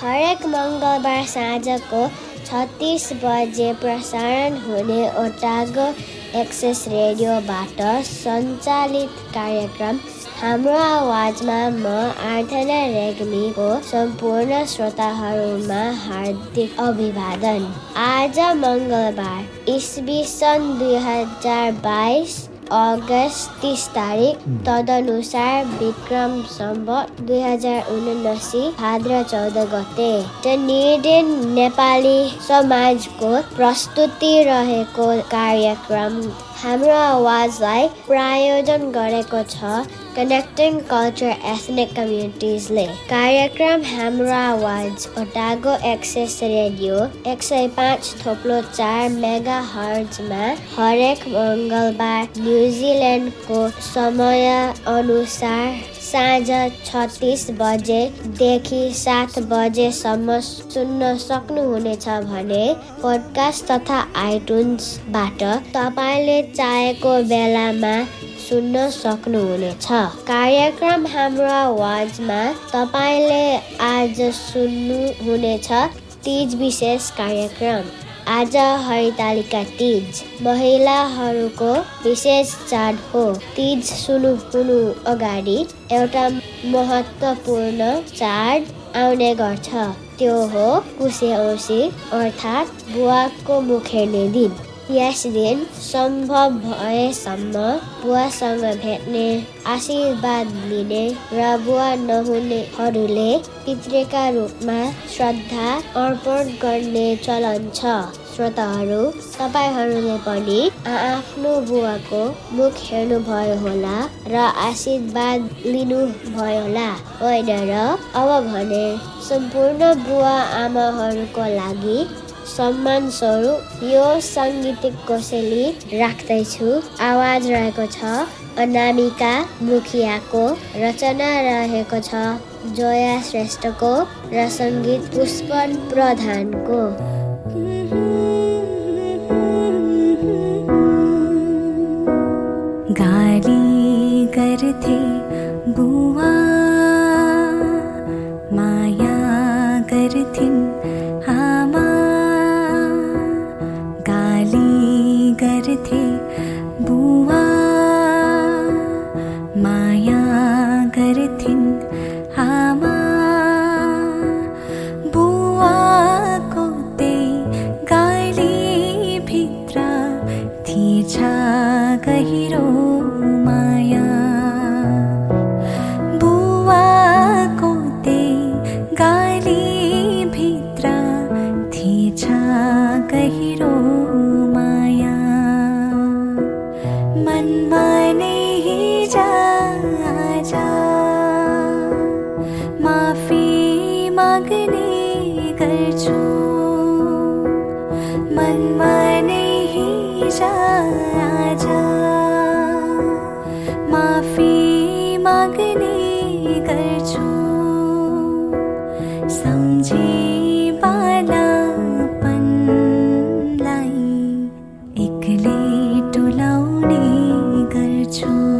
हरेक मङ्गलबार साँझको छत्तिस बजे प्रसारण हुने ओटागो एक्सेस रेडियोबाट सञ्चालित कार्यक्रम। हाम्रो आवाजमा म आर्थना रेग्मीको सम्पूर्ण श्रोताहरूमा हार्दिक अभिवादन। आज मङ्गलबार इस्वी सन् दुई हजार बाइस अगस्त तिस तारिक तदनुसार विक्रम सम्बत दुई हजार उनासी भाद्र चौध गते। डनेडेन नेपाली समाजको प्रस्तुति रहेको कार्यक्रम हाम्रो आवाजलाई प्रायोजन गरेको छ कनेक्टिङ कल्चर एथनिक कम्युनिटिजले कार्यक्रम हाम्रो आवाज ओटागो एक्सेस रेडियो एक सय पाँच थोप्लो चार मेगा हर्जमा हरेक मङ्गलबार न्युजिल्यान्डको समय अनुसार साँझ छत्तिस बजेदेखि सात बजेसम्म सुन्न सक्नुहुनेछ भने पोडकास्ट तथा आइटुन्सबाट तपाईँले चाहेको बेलामा सुन्न सक्नुहुनेछ कार्यक्रम हाम्रो आवाजमा तपाईँले आज सुन्नुहुनेछ तिज विशेष कार्यक्रम आज हरितालिका तिज। महिलाहरूको विशेष चाड हो। तिज सुरु हुनु अगाडि एउटा महत्त्वपूर्ण चाड आउने गर्छ। त्यो हो कुसे औसी अर्थात् बुवाको मुख हेर्ने दिन। यस दिन सम्भव भएसम्म बुवासँग भेट्ने आशीर्वाद लिने र बुवा नहुनेहरूले पितृका रूपमा श्रद्धा अर्पण गर्ने चलन छ श्रोताहरू तपाईँहरूले पनि आफ्नो बुवाको मुख हेर्नुभयो होला र आशीर्वाद लिनुभयो होला होइन र अब भने सम्पूर्ण बुवा आमाहरूको लागि सम्मान स्वरूप यो साङ्गीतिक कोसेली राख्दैछु। आवाज रहेको छ। अनामिका मुखियाको रचना रहेको छ। जोया श्रेष्ठको र सङ्गीत पुष्पन प्रधानको। गहिरो गर्छु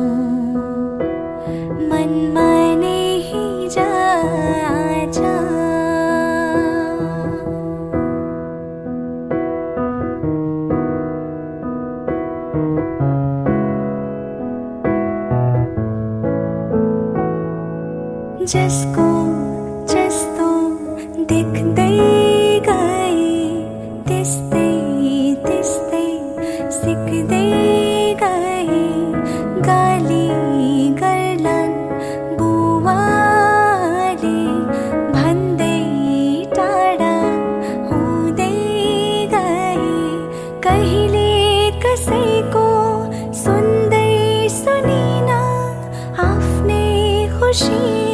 心。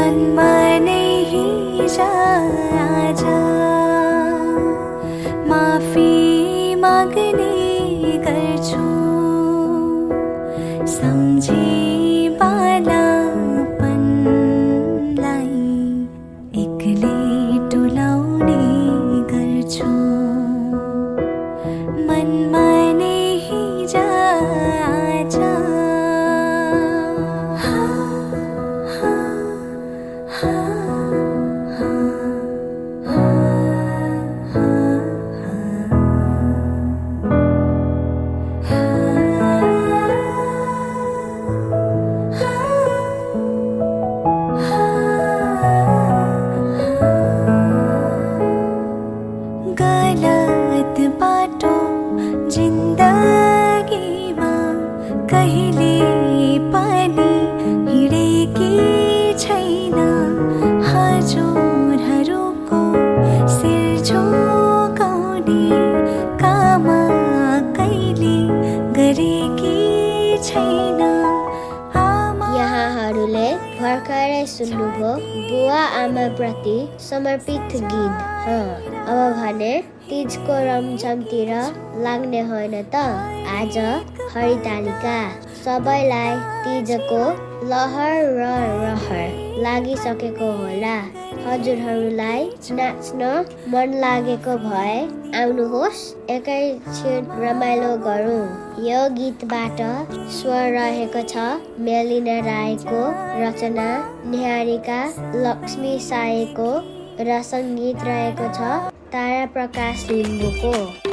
มันมา समर्पित गीत। अब भने तिजको रमझमतिर लाग्ने होइन त। आज हरितालिका। सबैलाई तिजको लहर र रहर लागिसकेको होला। हजुरहरूलाई नाच्न मन लागेको भए आउनुहोस् एकैछिन रमाइलो गरौँ। यो गीतबाट स्वर रहेको छ मेलिना राईको रचना निहारिका लक्ष्मी साईको र सङ्गीत रहेको छ तारा प्रकाश लिम्बूको।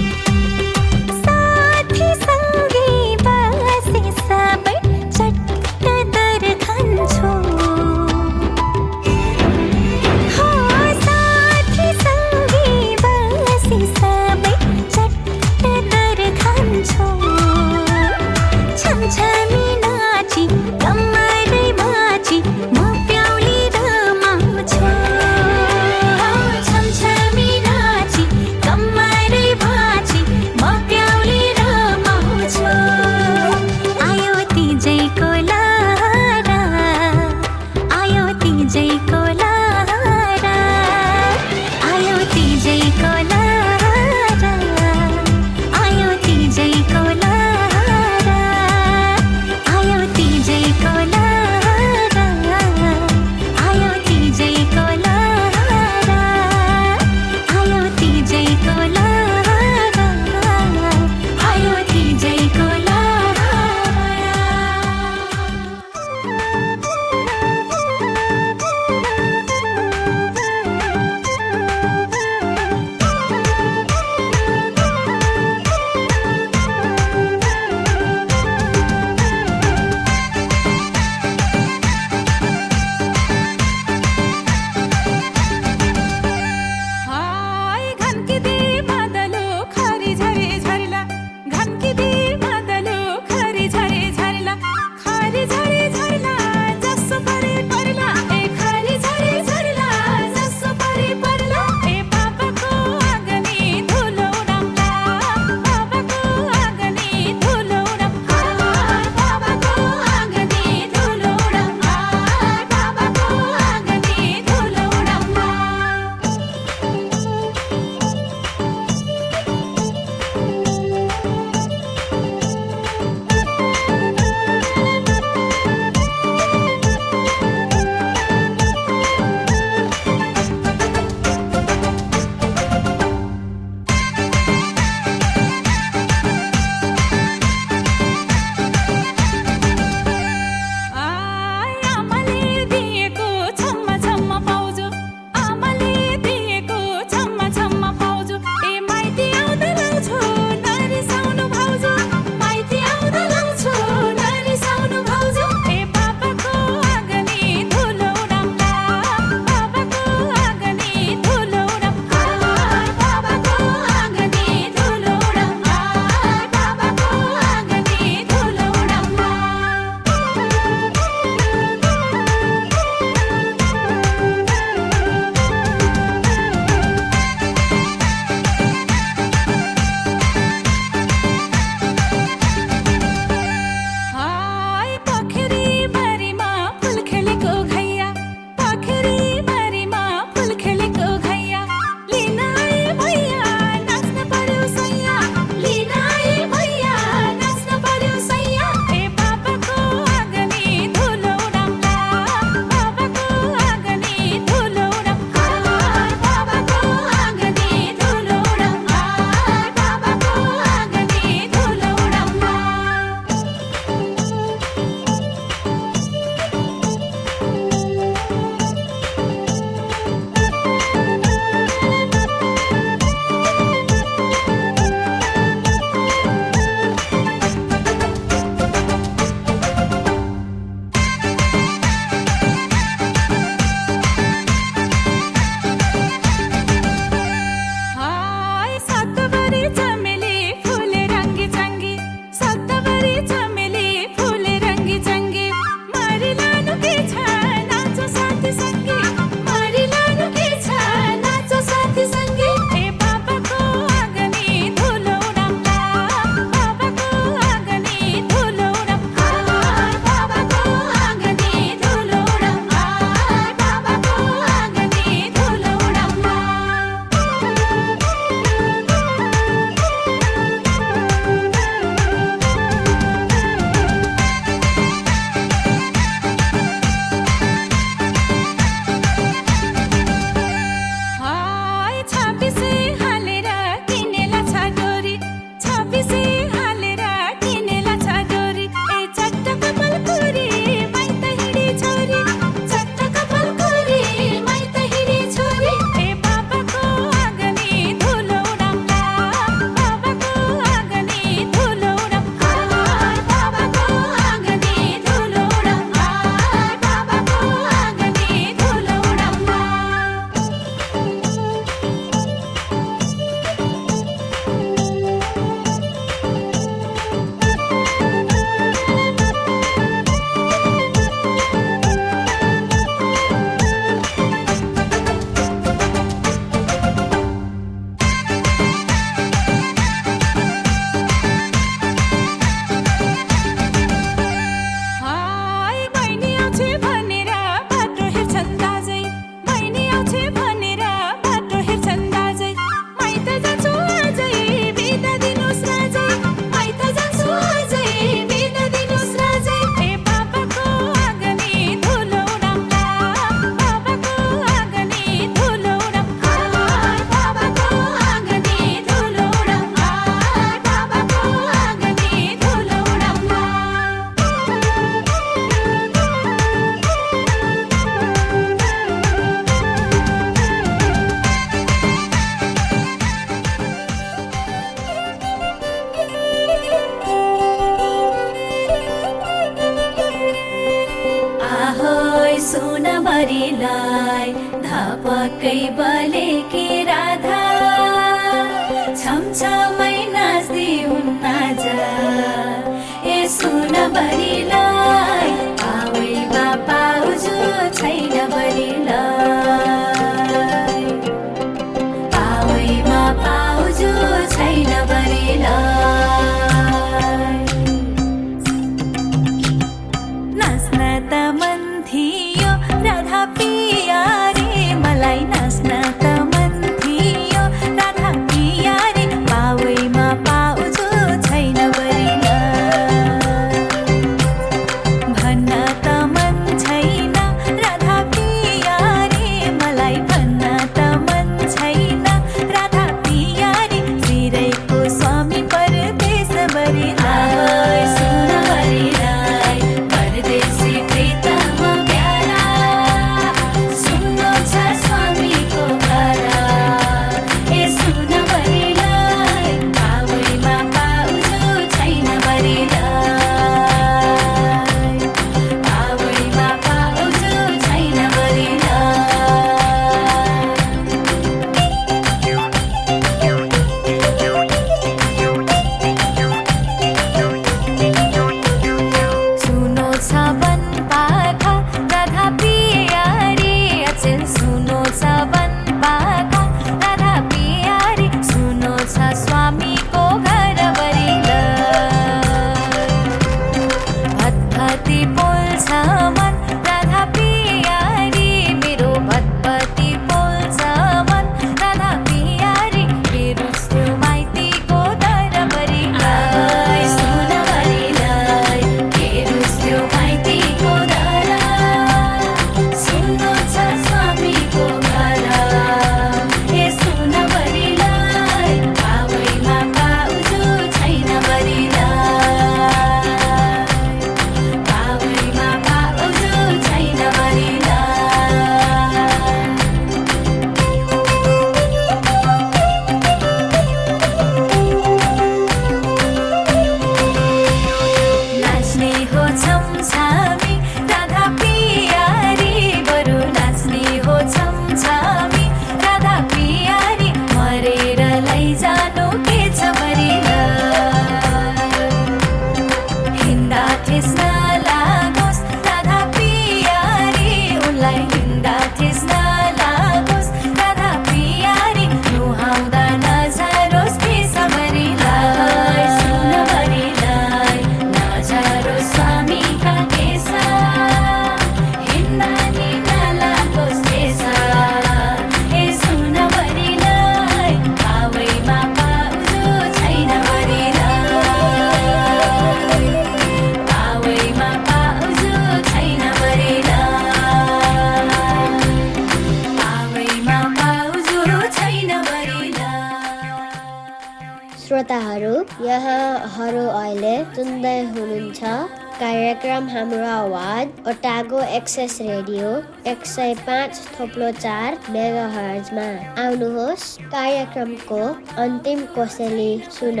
एक्सेस रेडियो एक सय पाँच थोप्लो चार मेगा हर्जमा आउनुहोस् कार्यक्रमको अन्तिम कोसेली सुन।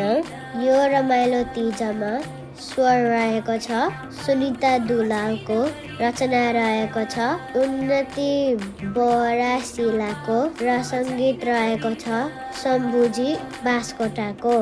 यो रमाइलो तिजमा स्वर रहेको छ सुनिता दुलालको रचना रहेको छ उन्नति बोरासिलाको र सङ्गीत रहेको छ शम्भुजी बासकोटाको।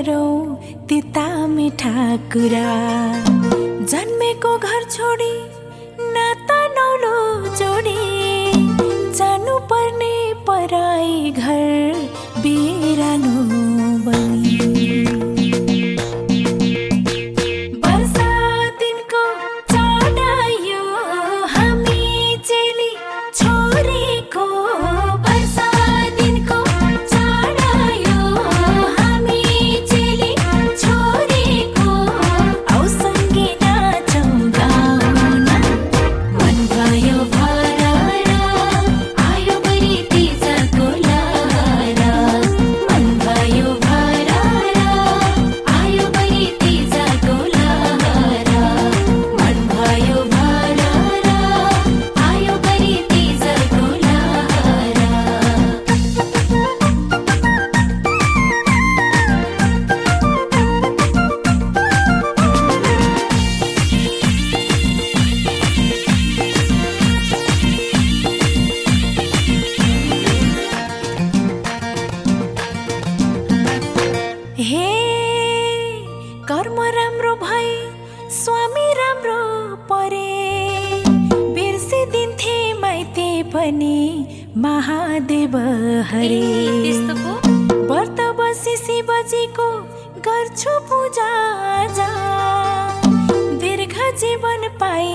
गरौ तिता मिठा कुरा जन्मेको घर छोडी नाता नौलो जोडी। जानुपर्ने पराई घर बिरानु।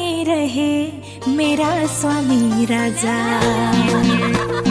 पाइरहे मेरा स्वामी राजा।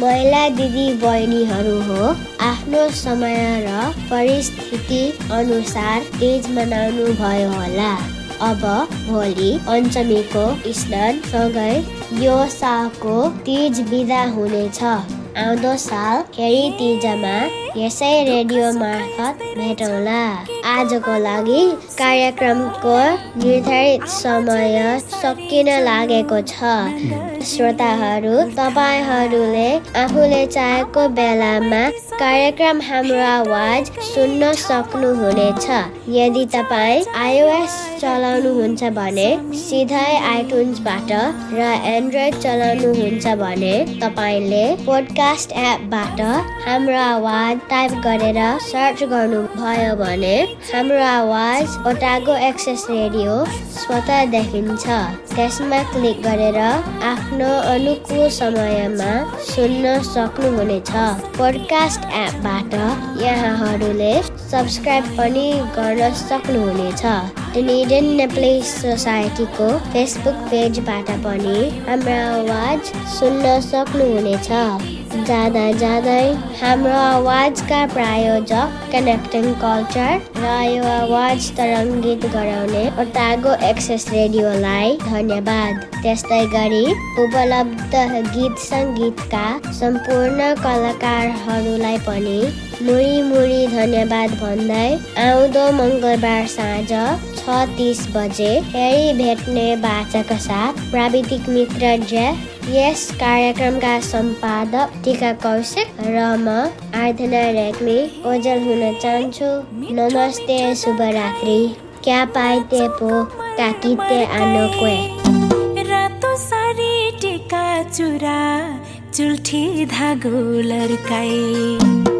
महिला दिदी बहिनीहरू हो। आफ्नो समय र परिस्थिति अनुसार तीज मनाउनु भयो होला। अब भोलि पञ्चमीको स्नान सँगै यो सालको तीज बिदा हुनेछ। आउँदो साल फेरि तीजमा यसै रेडियो मार्फत भेटौँला। आजको लागि कार्यक्रमको निर्धारित समय सकिन लागेको छ। श्रोताहरू तपाईँहरूले आफूले चाहेको बेलामा कार्यक्रम हाम्रो आवाज सुन्न सक्नुहुनेछ। यदि तपाईँ आइओएस चलाउनुहुन्छ भने सिधै आइटुन्सबाट र एन्ड्रोइड चलाउनुहुन्छ भने तपाईँले पोडकास्ट एपबाट हाम्रो आवाज टाइप गरेर सर्च गर्नुभयो भने हाम्रो आवाज ओटागो एक्सेस रेडियो स्वतः देखिन्छ। त्यसमा क्लिक गरेर आफ्नो अनुकूल समयमा सुन्न सक्नुहुनेछ। पोडकास्ट एपबाट यहाँहरूले सब्सक्राइब पनि गर्न सक्नुहुनेछ। डनेडन नेप्ले सोसाइटीको फेसबुक पेजबाट पनि हाम्रो आवाज सुन्न सक्नुहुनेछ। जाँदा जाँदै हाम्रो आवाजका प्रायोजक कनेक्टिङ कल्चर र यो आवाज तरङ्गित गराउने ओटागो एक्सेस रेडियोलाई धन्यवाद। त्यस्तै गरी उपलब्ध गीत सङ्गीतका सम्पूर्ण कलाकारहरूलाई पनि मुरी मुरी धन्यवाद भन्दै आउँदो मङ्गलबार साँझ छ तिस बजे फेरि भेट्ने बाचाका साथ प्राविधिक मित्र जेफ यस कार्यक्रमका सम्पादक टिका कौशिक र म आराधना रेग्मी ओजल हुन चाहन्छु। नमस्ते शुभरात्रि। क्या पाइते पो काकिते आनो क्वे। रातो सारी टिका चुरा चुल्ठी धागो लर्काए